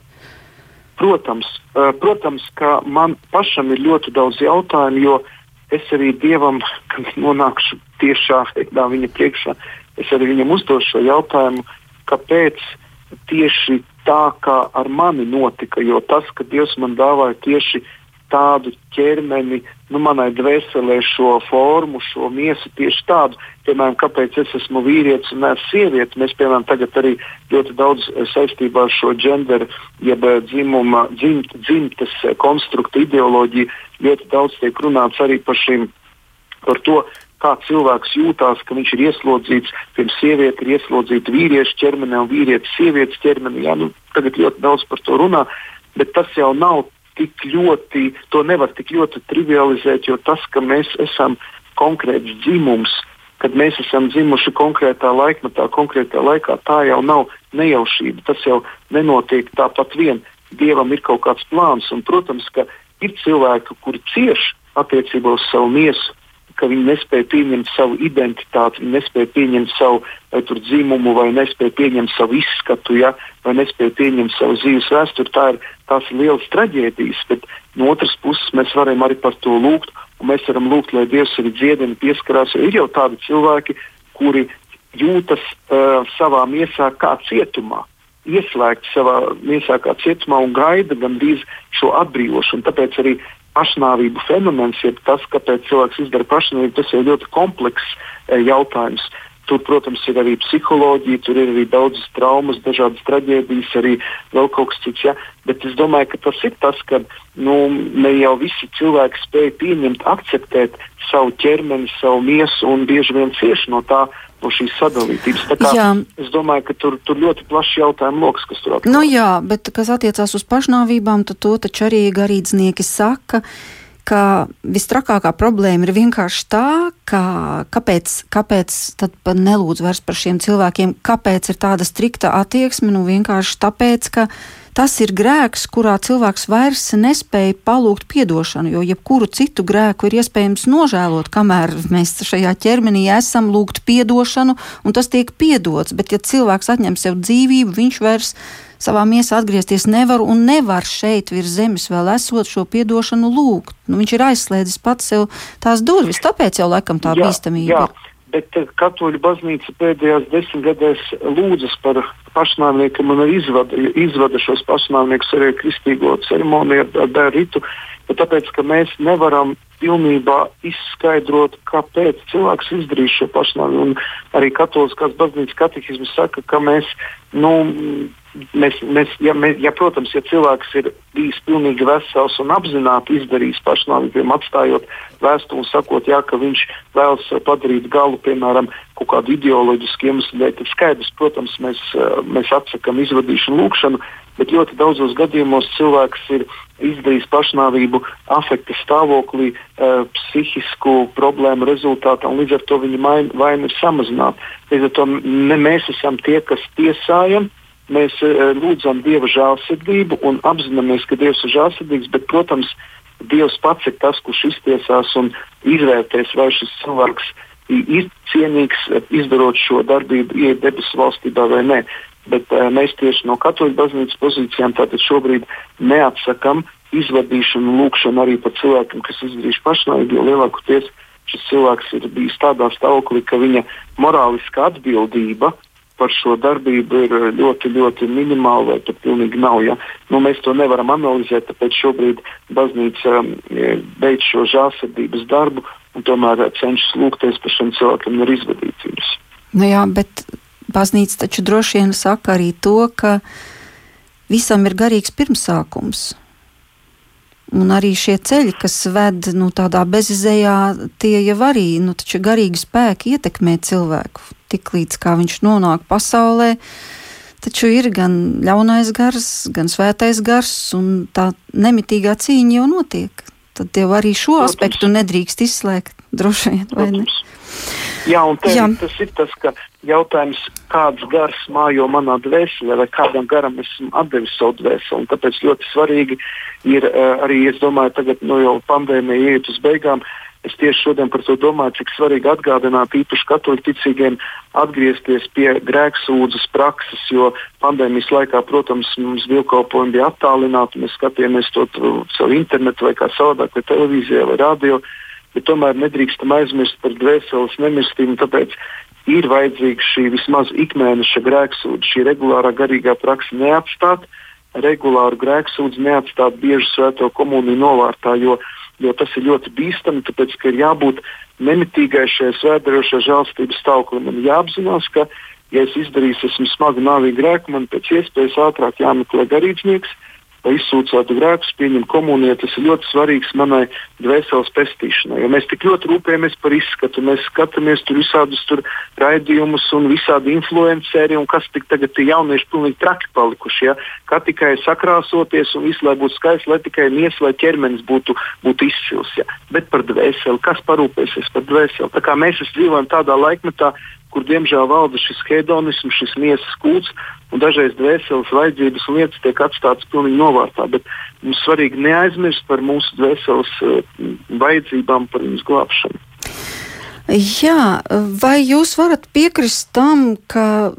Protams, uh, protams, ka man pašam ir ļoti daudz jautājumu, jo es arī Dievam, kad nonākšu tiešā veidā viņa priekšā, es arī viņam uzdošu šo jautājumu, kāpēc tieši tā, kā ar mani notika. Jo tas, ka Dievs man dāvāja tieši tādu ķermeni, nu, manai dvēselē šo formu, šo miesu tieši tādu, piemēram, kāpēc es esmu vīrietis un neesmu sieviete. Mēs, piemēram, tagad arī ļoti daudz saistībā ar šo genderu, jeb dzimuma, dzimt, dzimtes konstruktu ideoloģiju, ļoti daudz tiek runāts arī par šīm, par to, kā cilvēks jūtās, ka viņš ir ieslodzīts, pirms sieviete ir ieslodzīta vīriešu ķermenī un vīrietis sievietes ķermenī. Jā, nu, tagad ļoti daudz par to runā, bet tas jau nav tik ļoti, to nevar tik ļoti trivializēt, jo tas, ka mēs esam konkrēts dzimums, kad mēs esam dzimuši konkrētā laikmetā, konkrētā laikā, tā jau nav nejaušība. Tas jau nenotiek tāpat vien. Dievam ir kaut kāds plāns, un, protams, ka ir cilvēki, kuri cieš attiecībā uz savu miesu, ka viņi nespēja pieņemt savu identitāti, viņi nespēja pieņemt savu vai dzimumu, vai nespēja pieņemt savu izskatu, ja, vai nespēja pieņemt savu dzīves vēsturi. Tā ir, tās ir lielas traģēdijas, bet no otras puses mēs varam arī par to lūgt, un mēs varam lūgt, lai Dievs arī dziedina, pieskarās. Ir jau tādi cilvēki, kuri jūtas uh, savā miesā kā cietumā ieslēgti savā miesā kā cietumā un gaida gandrīz šo atbrīvošanu. Tāpēc arī pašnāvību fenomens, jeb tas, kāpēc cilvēks izdara pašnāvību, tas ir ļoti komplekss e, jautājums. Tur, protams, ir arī psiholoģija, tur ir arī daudzas traumas, dažādas traģēdijas, arī vēl kaut kas cits. Ja? Bet es domāju, ka tas ir tas, ka nu, ne jau visi cilvēki spēj pieņemt, akceptēt savu ķermeni, savu miesu un bieži vien cieši no tā, no šīs sadalītības. Es domāju, ka tur, tur ļoti plašs jautājumu lokus, kas tur atrodas. Nu jā, bet kas attiecās uz pašnāvībām, tad to taču arī garīdznieki saka. Ka vistrakākā problēma ir vienkārši tā, ka kāpēc, kāpēc tad nelūdz vairs par šiem cilvēkiem, kāpēc ir tāda strikta attieksme, nu vienkārši tāpēc, ka Tas ir grēks, kurā cilvēks vairs nespēja palūgt atdošanu, jo jebkuru citu grēku ir iespējams nožēlot, kamēr mēs šajā ķermenī esam lūgt atdošanu, un tas tiek piedots. Bet, ja cilvēks atņem sev dzīvību, viņš vairs savā miesā atgriezties nevar un nevar šeit virs zemes vēl esot šo atdošanu lūgt. Nu, viņš ir aizslēdzis pats sev tās durvis, tāpēc jau laikam tā jā, bīstamība. Jā bet eh, katoļu baznīca pēdējās desmitgadēs lūdzas par pašnāvniekiem un izvada, izvada šos pašnāvniekus arī kristīgo ceremoniju ar, ar ritu. Tāpēc, ka mēs nevaram pilnībā izskaidrot, kāpēc cilvēks izdarīja šo pašnāvību. Arī Katoliskās baznīcas katehisms saka, ka mēs nu, mēs, mēs, ja, mēs, ja, protams, ja cilvēks ir bijis pilnīgi vesels un apzināti izdarījis pašnāvību, atstājot vēstuli, sakot, jā, ka viņš vēlas padarīt galu, piemēram, kaut kādu ideoloģisku iemeslu dēļ, tad skaidrs, protams, mēs, mēs atsakām izvadīšanu, lūkšanu, bet ļoti daudzos gadījumos cilvēks ir izdarījis pašnāvību afekta stāvoklī, uh, psihisku problēmu rezultātā, un līdz ar to viņa vaina ir samazināta. Līdz ar to ne mēs esam tie, kas tiesājam, mēs uh, lūdzam Dieva žēlsirdību un apzināmies, ka Dievs ir žēlsirdīgs, bet, protams, Dievs pats ir tas, kurš iztiesās un izvērtēs, vai šis cilvēks ir cienīgs, izdarot šo darbību, iet debesu valstībā vai nē. Bet uh, mēs tieši no katoļu baznīcas pozīcijām tātad šobrīd neatsakam izvadīšanu, lūkšanu arī par cilvēkiem, kas izdarījuši pašnāvību, jo lielākoties šis cilvēks ir bijis tādā stāvoklī, ka viņa morāliskā atbildība par šo darbību ir ļoti, ļoti minimāla vai pat pilnīgi nav. Ja? Nu, mēs to nevaram analizēt, tāpēc šobrīd baznīca um, beidz šo žālsirdības darbu un tomēr cenšas lūgties par šiem cilvēkiem no izvadītības. Nu jā, bet baznīca taču droši vien saka arī to, ka visam ir garīgs pirmsākums. Un arī šie ceļi, kas ved nu, tādā bezizējā, tie jau arī nu, garīgi spēki ietekmē cilvēku. Tiklīdz kā viņš nonāk pasaulē, taču ir gan ļaunais gars, gan svētais gars, un tā nemitīgā cīņa jau notiek. Tad jau arī šo Protams. aspektu nedrīkst izslēgt, droši vien, vai ne? Jā, un Jā. tas ir tas, ka jautājums, kāds gars mājo manā dvēselē, vai kādam garam esmu devis savu dvēseli. Tāpēc ļoti svarīgi ir uh, arī, es domāju, tagad nu, jau pandēmija iet uz beigām, Es tieši šodien par to domāju, cik svarīgi atgādināt īpaši katoļu ticīgiem atgriezties pie grēksūdzes prakses, jo pandēmijas laikā, protams, mums dievkalpojumi bija attālināti, mēs skatījāmies to caur internetu vai kā savādāk, vai televīzijā vai radio, bet tomēr nedrīkstam aizmirst par dvēseles nemirstību, tāpēc ir vajadzīga šī vismaz ikmēneša grēksūdze, šī regulārā garīgā praksa neatstāt, regulāru grēksūdzi neatstāt bieži svēto komuniju novārtā, jo jo tas ir ļoti bīstami, tāpēc ka ir jābūt nemitīgai šajā svētdarošā žēlstības stāvoklī. Man jāapzinās, ka, ja es izdarīšu smagu nāvīgu grēku, man pēc iespējas ātrāk jāmeklē garīdznieks, lai izsūcētu grēkus, pieņem komuniju, tas ir ļoti svarīgs manai dvēseles pestīšanai. Jo mēs tik ļoti rūpējamies par izskatu, mēs skatāmies tur visādus tur raidījumus un visādi influenceri, un kas tik tagad tie jaunieši pilnīgi traki palikuši. Ja? Kā tikai sakrāsoties un visu, lai būtu skaisti, lai tikai miesa vai ķermenis būtu, būtu izcils. Ja? Bet par dvēseli, kas parūpēsies par dvēseli? Tā kā mēs dzīvojam tādā laikmetā, kur diemžēl valda šis hedonisms, šis miesas kults, un dažreiz dvēseles vajadzības un lietas tiek atstātas pilnīgi novārtā. Bet mums svarīgi neaizmirst par mūsu dvēseles uh, vajadzībām, par viņas glābšanu. Jā, vai jūs varat piekrist tam, ka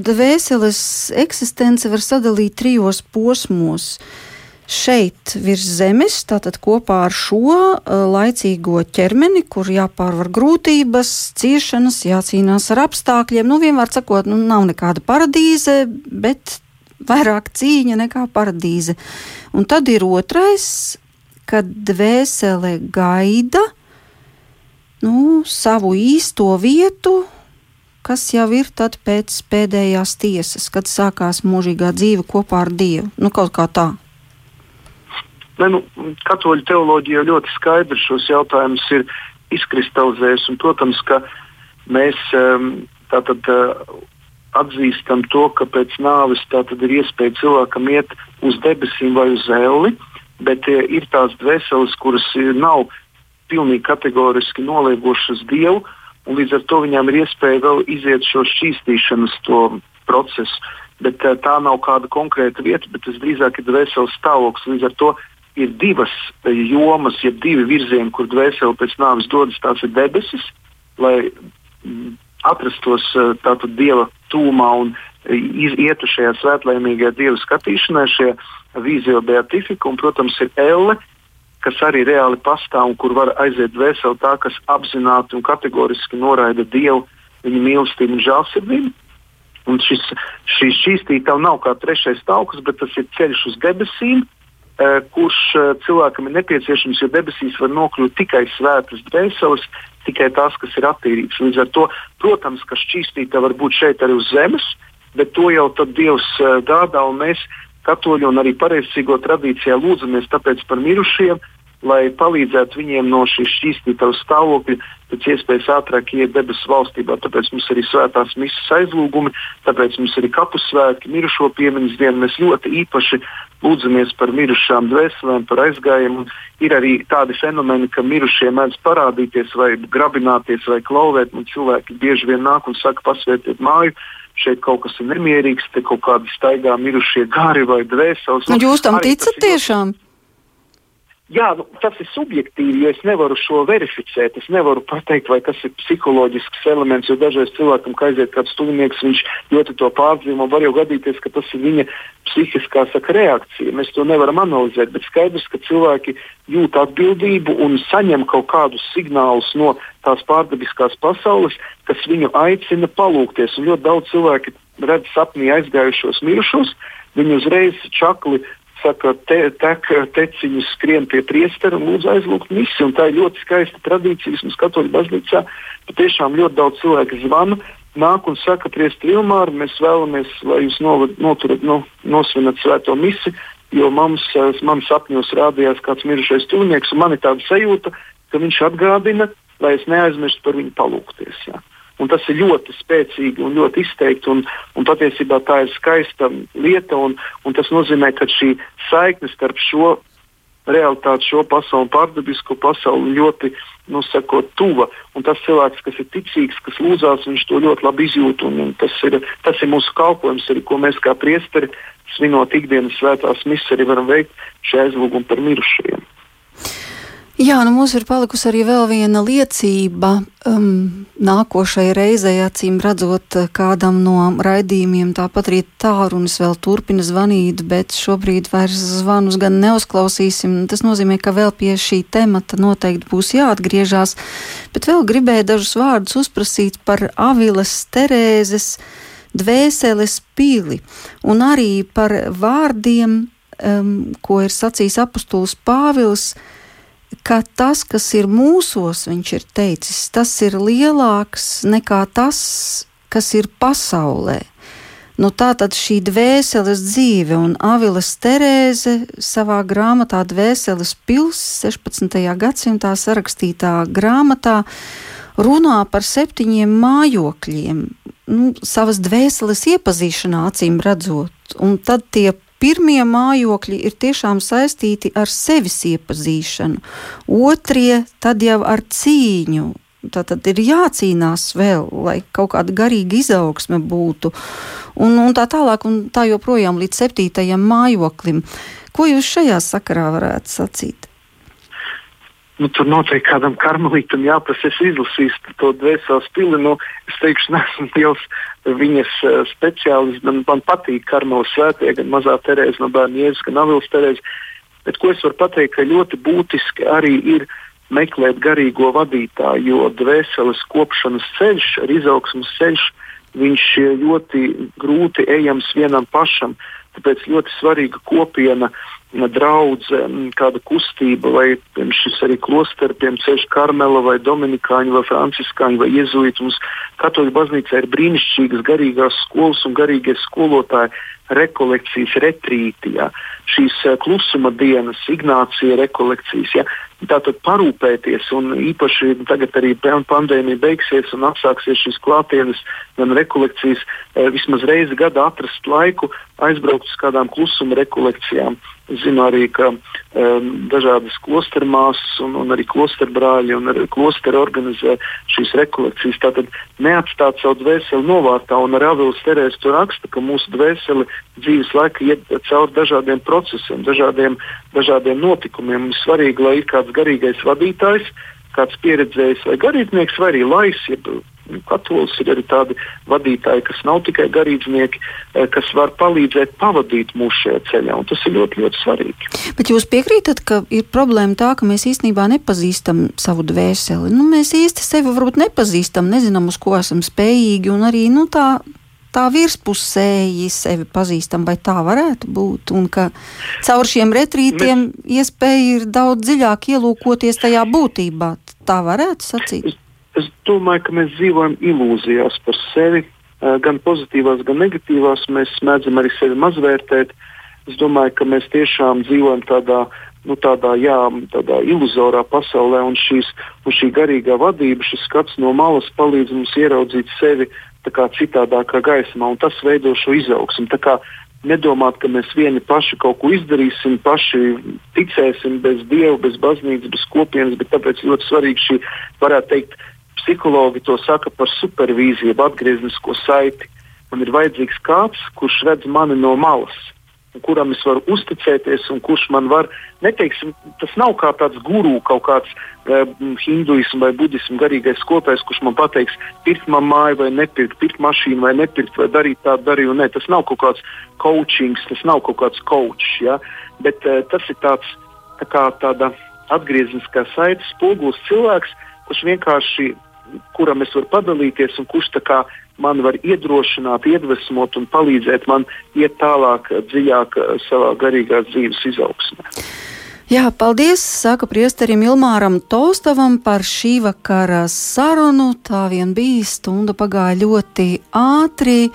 dvēseles eksistence var sadalīt trijos posmos? Uh, šeit virs zemes, tātad kopā ar šo laicīgo ķermeni, kur jāpārvar grūtības, ciešanas, jācīnās ar apstākļiem. Nu, vienmēr sakot, nu, nav nekāda paradīze, bet vairāk cīņa nekā paradīze. Un tad ir otrais, kad dvēsele gaida nu, savu īsto vietu, kas jau ir pēc pēdējās tiesas, kad sākās mūžīgā dzīve kopā ar Dievu. Nu, kaut kā tā. Ne, nu, katoļu teoloģija ļoti skaidri šos jautājumus ir izkristalizējusi. Protams, ka mēs um, tātad, uh, atzīstam to, ka pēc nāves ir iespēja cilvēkam iet uz debesīm vai uz elli, bet uh, ir tās dvēseles, kuras nav pilnīgi kategoriski noliegušas Dievu, un līdz ar to viņām ir iespēja vēl iziet šo šķīstīšanas procesu. Bet, uh, tā nav kāda konkrēta vieta, bet tas drīzāk ir dvēseles stāvoklis. Līdz ar to ir divas eh, jomas, jeb divi virzieni, kur dvēsele pēc nāves dodas. Tās ir debesis, lai mm, atrastos eh, tātad dieva tūmā un eh, ietu šajā svētlaimīgajā dieva skatīšanā, šajā vīzija beatifika, un, protams, ir elle, kas arī reāli pastāv un kur var aiziet dvēseli tā, kas apzināti un kategoriski noraida dievu, viņa mīlestību un žēlsirdību. Un šis, šī šķīstītava nav kā trešais tauks, bet tas ir ceļš uz debesīm, Eh, kurš eh, cilvēkam ir nepieciešams, jo debesīs var nokļūt tikai svētas dvēseles, tikai tās, kas ir attīrītas. Līdz ar to, protams, ka šķīstīta var būt šeit arī uz zemes, bet to jau Dievs eh, gādā, un mēs, katoļi un arī pareizcīgo tradīcijā, lūdzamies tāpēc par mirušajiem, lai palīdzētu viņiem no šīs šķīstītavas stāvokļa pēc iespējas ātrāk iet debesu valstībā. Tāpēc mums ir arī svētās misijas aizlūgumi, tāpēc mums ir arī kapu svētki, mirušo piemiņas diena. Mēs ļoti īpaši lūdzamies par mirušām dvēselēm, par aizgājumiem. Ir arī tādi fenomeni, ka mirušie mēdz parādīties vai grabināties vai klauvēt, un cilvēki bieži vien nāk un saka, pasvētiet māju. Šeit kaut kas ir nemierīgs, te kaut kādi staigā mirušie gari vai dvēseles. Nu, jūs tam ticat tiešām? Ļoti... Jā, nu, tas ir subjektīvi, jo es nevaru šo verificēt. Es nevaru pateikt, vai tas ir psiholoģisks elements, jo dažreiz cilvēkam, kad aiziet kāds tuvinieks, viņš ļoti to pārdzīvo. Var jau gadīties, ka tas ir viņa psihiskā saka, reakcija. Mēs to nevaram analizēt, bet skaidrs, ka cilvēki jūt atbildību un saņem kaut kādus signālus no tās pārdabiskās pasaules, kas viņu aicina palūkties. Un ļoti daudz cilvēki redz sapnī aizgājušos mirušos. Viņi uzreiz čakli saka, te, tek, teciņus skrien pie priestera un lūdz aizlūgt misiju. Tā ir ļoti skaista tradīcija, vismaz katoļu baznīcā. Patiešām ļoti daudz cilvēku zvana, nāk un saka, priesteri Ilmāri, mēs vēlamies, lai jūs novad, noturat, no, nosvinat svēto misiju, jo mums, man sapņos rādījās kāds mirušais tuvnieks, un man ir tāda sajūta, ka viņš atgādina, lai es neaizmirstu par viņu palūkties. Jā. Un tas ir ļoti spēcīgi un ļoti izteikti. Un, un patiesībā tā ir skaista lieta. Un, un tas nozīmē, ka šī saikne starp šo realitāti, šo pasauli, pārdabisko pasauli ļoti nu, sakot, tuva. Un tas cilvēks, kas ir ticīgs, kas lūdzās, viņš to ļoti labi izjūt. Un, un tas, ir, tas ir mūsu kalpojums, arī, ko mēs kā priesteri, svinot ikdienas svētās misijas, arī varam veikt šajā aizlūgumā par mirušajiem. Jā, nu mums ir palikusi arī vēl viena liecība. Um, nākošai reizei, acīm redzot, kādam no raidījumiem, tāpat arī tālrunis vēl turpina zvanīt, bet šobrīd vairs zvanus gan neuzklausīsim. Tas nozīmē, ka vēl pie šī temata noteikti būs jāatgriežas. Bet vēl gribēju dažus vārdus uzprasīt par Avilas Terēzes dvēseles pili un arī par vārdiem, um, ko ir sacījis apustulis Pāvils ka tas, kas ir mūsos, viņš ir teicis, tas ir lielāks nekā tas, kas ir pasaulē. Nu, tā tad šī dvēseles dzīve un Avilas Terēze savā grāmatā Dvēseles pils 16. gadsimtā sarakstītā grāmatā runā par septiņiem mājokļiem, nu, savas dvēseles iepazīšanā acīm redzot, un tad tie Pirmie mājokļi ir tiešām saistīti ar sevis iepazīšanu, otrie tad jau ar cīņu. Tātad ir jācīnās vēl, lai kaut kāda garīga izaugsme būtu, un, un tā tālāk, un tā joprojām līdz septītajam mājoklim. Ko jūs šajā sakarā varētu sacīt? Nu, tur noteikti kādam karmelītam jāprasa, es izlasīšu to dvēseles pili. Nu, es teikšu, nesmu liels viņas uh, speciālists. Man, man patīk karmela svētie, gan mazā Terēza no bērna Jēzus, gan Avils Terēza. Bet ko es varu pateikt, ka ļoti būtiski arī ir meklēt garīgo vadītāju, jo dvēseles kopšanas ceļš, ar izaugsmas ceļš, viņš ļoti grūti ejams vienam pašam. Tāpēc ļoti svarīga kopiena uh, draudze, kāda kustība, vai šis arī klosteri, piemēram, ceļš Karmela vai Dominikāņu vai Franciskāņu vai Jēzuītu. Mums katoļu baznīcā ir brīnišķīgas garīgās skolas un garīgie skolotāji, rekolekcijas, retrīti, ja, šīs uh, klusuma dienas, Ignācija rekolekcijas. Ja. Tātad parūpēties, un īpaši tagad arī pandēmija beigsies un atsāksies šīs klātienes, gan rekolekcijas, uh, vismaz reizi gadā atrast laiku, aizbraukt uz kādām klusuma rekolekcijām. Es zinu arī, ka um, dažādas klostermāsas un, un arī klosterbrāļi un arī klosteri organizē šīs rekolekcijas. Tātad neatstāt savu dvēseli novārtā, un arī Avils Terēs to raksta, ka mūsu dvēseli dzīves laikā iet cauri dažādiem procesiem, dažādiem, dažādiem notikumiem. Ir svarīgi, lai ir kāds garīgais vadītājs, kāds pieredzējis vai garīdznieks, vai arī lais, jeb katolis ir arī tādi vadītāji, kas nav tikai garīdznieki, eh, kas var palīdzēt pavadīt mūsu šajā ceļā. Tas ir ļoti, ļoti svarīgi. Bet jūs piekrītat, ka ir problēma tā, ka mēs īstenībā nepazīstam savu dvēseli. Nu, mēs īsti sevi varbūt nepazīstam, nezinām, uz ko esam spējīgi, arī nu, tā tā virspusēji sevi pazīstam, vai tā varētu būt. Un ka caur šiem retrītiem Mēs... iespēja ir daudz dziļāk ielūkoties tajā būtībā. Tā varētu sacīt. Es, es domāju, ka mēs dzīvojam ilūzijās par sevi. Gan pozitīvās, gan negatīvās. Mēs mēdzam arī sevi mazvērtēt. Es domāju, ka mēs tiešām dzīvojam tādā nu, tādā, jā, tādā iluzorā pasaulē, un, šīs, un šī garīgā vadība, šis skats no malas palīdz mums ieraudzīt sevi citādākā gaismā, un tas veido šo izaugsmu. Nedomāt, ka mēs vieni paši kaut ko izdarīsim, paši ticēsim bez dieva, bez baznīcas, bez kopienas, bet tāpēc ļoti svarīgi šī, varētu teikt, psihologi to saka par supervīziju, atgrieznisko saiti. Man ir vajadzīgs kāds, kurš redz mani no malas kuram es varu uzticēties, un kurš man var, neteiksim, tas nav kā tāds guru, kaut kāds uh, hinduismu vai budismu garīgais skolotājs, kurš man pateiks, pirkt man māju vai nepirkt, pirkt mašīnu vai nepirkt, vai darīt tādu, darīju. Nē, tas nav kaut kāds coaching, tas nav kaut kāds coach, ja? bet uh, tas ir tāds, tā kā tāda atgriezniskā saite, spogulis cilvēks, kurš vienkārši, kuram es varu padalīties un kurš tā kā man var iedrošināt, iedvesmot un palīdzēt man iet tālāk, dziļāk eh, savā garīgās dzīves izaugsmē. Jā, paldies, saka priesterim Ilmāram Tostavam par šī vakara sarunu. Tā vien bija stunda pagāja ļoti ātri.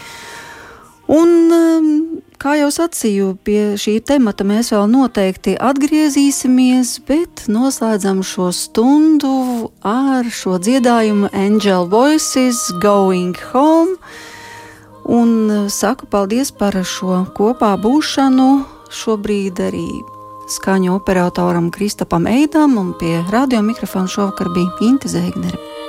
Un um, Kā jau sacīju, pie šī temata mēs vēl noteikti atgriezīsimies, bet noslēdzam šo stundu ar šo dziedājumu Angel Voices Going Home. Un saku paldies par šo kopā būšanu. Šobrīd arī skaņu operatoram Kristapam Eidam un pie radio mikrofona šovakar bija Inte Zēgnere.